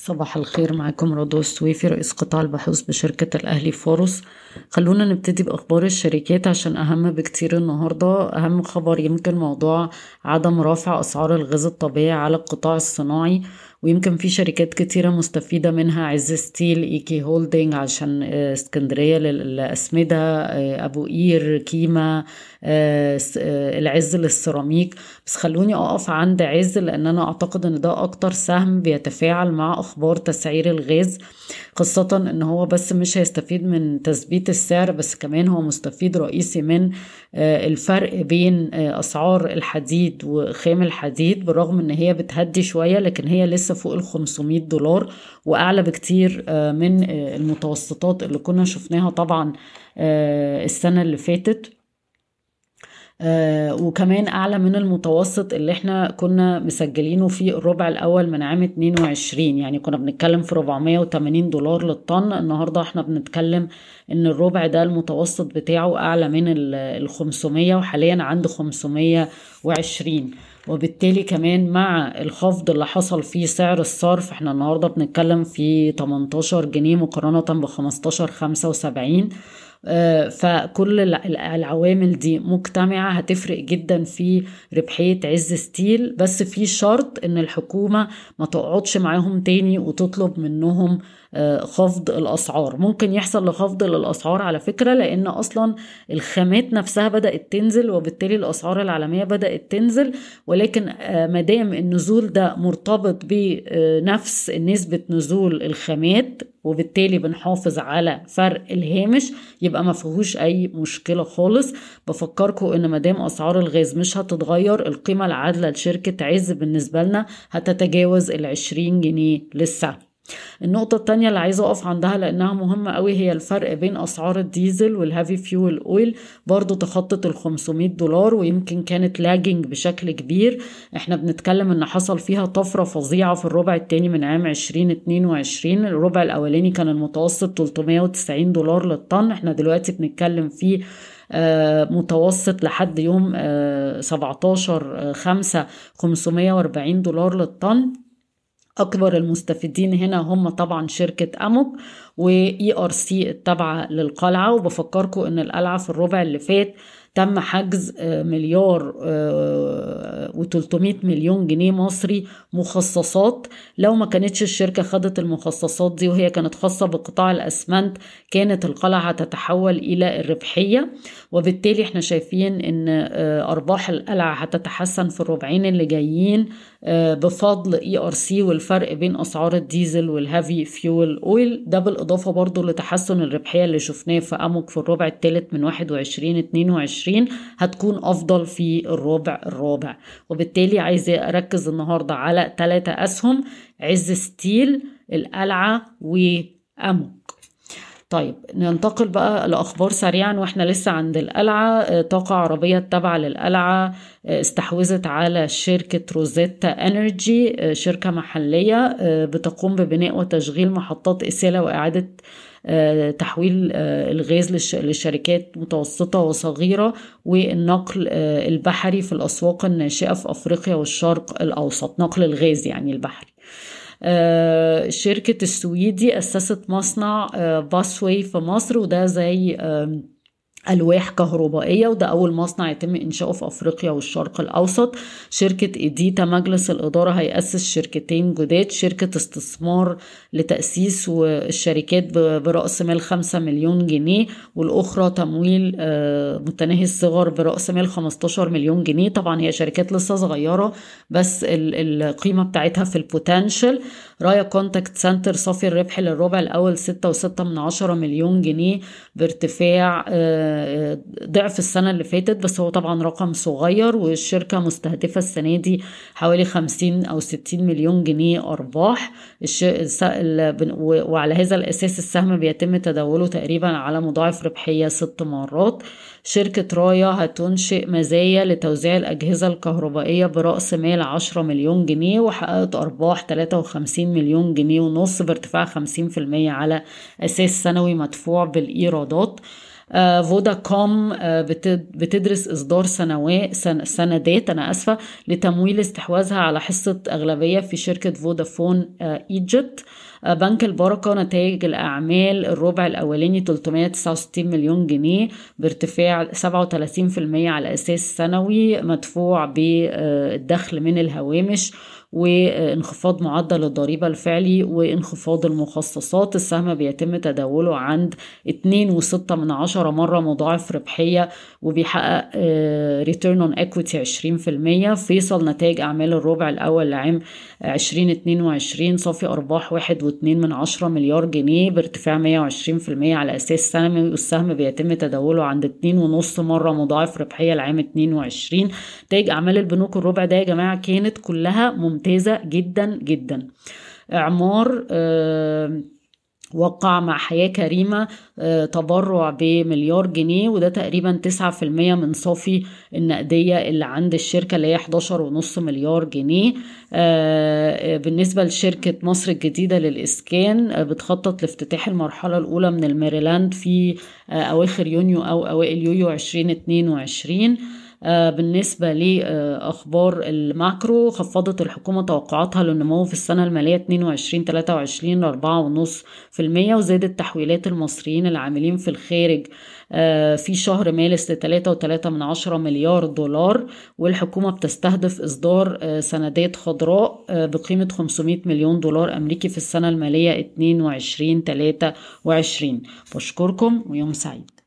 صباح الخير معاكم رضوى السويفي رئيس قطاع البحوث بشركة الأهلي فاروس. خلونا نبتدي بأخبار الشركات عشان أهم بكتير النهاردة. أهم خبر يمكن موضوع عدم رفع أسعار الغاز الطبيعي على القطاع الصناعي. ويمكن في شركات كتيرة مستفيدة منها عز ستيل EK Holding عشان آه، اسكندرية للأسمدة آه، أبو قير كيما آه، العز للسيراميك. بس خلوني أقف عند عز لأن أنا أعتقد أن ده أكتر سهم بيتفاعل مع أخبار تسعير الغاز خاصة أن هو بس مش هيستفيد من تثبيت السعر بس كمان هو مستفيد رئيسي من الفرق بين أسعار الحديد وخام الحديد بالرغم أن هي بتهدي شوية لكن هي لسه لسه فوق ال 500 دولار وأعلى بكتير آه، من آه، المتوسطات اللي كنا شفناها طبعا آه، السنة اللي فاتت. آه وكمان أعلى من المتوسط اللي إحنا كنا مسجلينه في الربع الأول من عام 22 يعني كنا بنتكلم في 480 دولار للطن. النهاردة إحنا بنتكلم إن الربع ده المتوسط بتاعه أعلى من ال 500 وحاليا عند 520 وبالتالي كمان مع الخفض اللي حصل في سعر الصرف إحنا النهارده بنتكلم في 18 جنيه مقارنة ب 15 75 آه، فكل العوامل دي مجتمعة هتفرق جدا في ربحية عز ستيل. بس في شرط إن الحكومة ما تقعدش معاهم تاني وتطلب منهم خفض الأسعار. ممكن يحصل لخفض للأسعار على فكرة لأن أصلا الخامات نفسها بدأت تنزل وبالتالي الأسعار العالمية بدأت تنزل ولكن آه، مادام النزول ده مرتبط بنفس نسبة نزول الخامات وبالتالي بنحافظ على فرق الهامش يبقى ما فيهوش أي مشكلة خالص. بفكركم إن مادام أسعار الغاز مش هتتغير القيمة العادلة لشركة عز بالنسبة لنا هتتجاوز ال 20 جنيه للسعر النقطة التانية اللي عايزة أقف عندها لأنها مهمة قوي هي الفرق بين أسعار الديزل وال heavy fuel oil برضو تخطت ال 500 دولار ويمكن كانت lagging بشكل كبير. إحنا بنتكلم إن حصل فيها طفرة فظيعة في الربع التاني من عام 2022 الربع الأولاني كان المتوسط 390 دولار للطن. إحنا دلوقتي بنتكلم في آه، متوسط لحد يوم 17 5 540 دولار للطن. أكبر المستفيدين هنا هم طبعا شركة أموك و ERC التابعة للقلعة. وبفكركم إن القلعة في الربع اللي فات تم حجز آه، مليار آه، و300 مليون جنيه مصري مخصصات. لو ما كانتش الشركة خدت المخصصات دي وهي كانت خاصة بقطاع الأسمنت كانت القلعة هتتحول إلى الربحية. وبالتالي إحنا شايفين إن آه، أرباح القلعة هتتحسن في الربعين اللي جايين بفضل ERC والفرق بين أسعار الديزل وال heavy fuel. oil ده بالاضافه برضو لتحسن الربحية اللي شفناه في اموك في الربع الثالث من 21 22 2020 هتكون أفضل في الربع الرابع. وبالتالي عايزة أركز النهاردة على ثلاثة أسهم عز ستيل القلعة وأموك طيب ننتقل بقى لأخبار سريعا وإحنا لسه عند القلعة. آه، طاقة عربية التابعة للقلعة آه، استحوذت على شركة روزيتا Energy آه، شركة محلية بتقوم ببناء وتشغيل محطات إسالة وإعادة تحويل الغاز للشركات متوسطة وصغيرة والنقل البحري في الأسواق الناشئة في أفريقيا والشرق الأوسط نقل الغاز يعني البحري. شركة السويدي أسست مصنع باسوي في مصر وده زي ألواح كهربائية وده أول مصنع يتم إنشاؤه في أفريقيا والشرق الأوسط. شركة إيديتا مجلس الإدارة هيأسس شركتين جداد شركة استثمار لتأسيس الشركات برأس مال 5 مليون جنيه والأخرى تمويل آه، متناهي الصغر برأس مال 15 مليون جنيه. طبعا هي شركات لسه صغيرة بس القيمة بتاعتها في ال potential رايا Contact Center صافي الربح للربع الأول 6.6 من عشرة مليون جنيه بارتفاع آه، ضعف السنة اللي فاتت بس هو طبعا رقم صغير والشركة مستهدفة السنة دي حوالي 50 أو 60 مليون جنيه أرباح. وعلى هذا الأساس السهم بيتم تداوله تقريبا على مضاعف ربحية ست مرات. شركة رايا هتنشئ مزايا لتوزيع الأجهزة الكهربائية برأس مال 10 مليون جنيه وحققت أرباح 53 مليون جنيه ونص بارتفاع 50% على أساس سنوي مدفوع بالإيرادات. آه، فوداكوم آه، بتدرس إصدار سنوات سندات أنا أسفة لتمويل استحواذها على حصة أغلبية في شركة فودافون إيجيبت. آه، بنك البركة نتائج الأعمال الربع الأولاني 369 مليون جنيه بارتفاع 37% على أساس سنوي مدفوع بالدخل من الهوامش. وانخفاض معدل الضريبة الفعلي وانخفاض المخصصات. السهم بيتم تداوله عند 2.6 من عشرة مرة مضاعف ربحية وبيحقق return on equity 20% فيصل نتائج أعمال الربع الأول لعام 2022 صافي أرباح 1.2 من عشرة مليار جنيه بارتفاع 120% على أساس سنوي والسهم بيتم تداوله عند 2.5 مرة مضاعف ربحية لعام 22 نتائج أعمال البنوك الربع ده يا جماعة كانت كلها ممتازة ممتازة جدا جدا. إعمار وقع مع حياة كريمة تبرع بمليار جنيه وده تقريبا 9% من صافي النقدية اللي عند الشركة اللي هي 11.5 مليار جنيه. بالنسبة لشركة مصر الجديدة للإسكان بتخطط لافتتاح المرحلة الأولى من الميريلاند في أواخر يونيو أو أوائل يوليو 2022 آه، بالنسبة لأخبار الماكرو خفضت الحكومة توقعاتها للنمو في السنة المالية 22 23 4.5% وزادت تحويلات المصريين العاملين في الخارج آه، في شهر مارس ل 3.3 من عشرة مليار دولار والحكومة بتستهدف إصدار آه، سندات خضراء بقيمة 500 مليون دولار أمريكي في السنة المالية 22 23 بشكركم ويوم سعيد.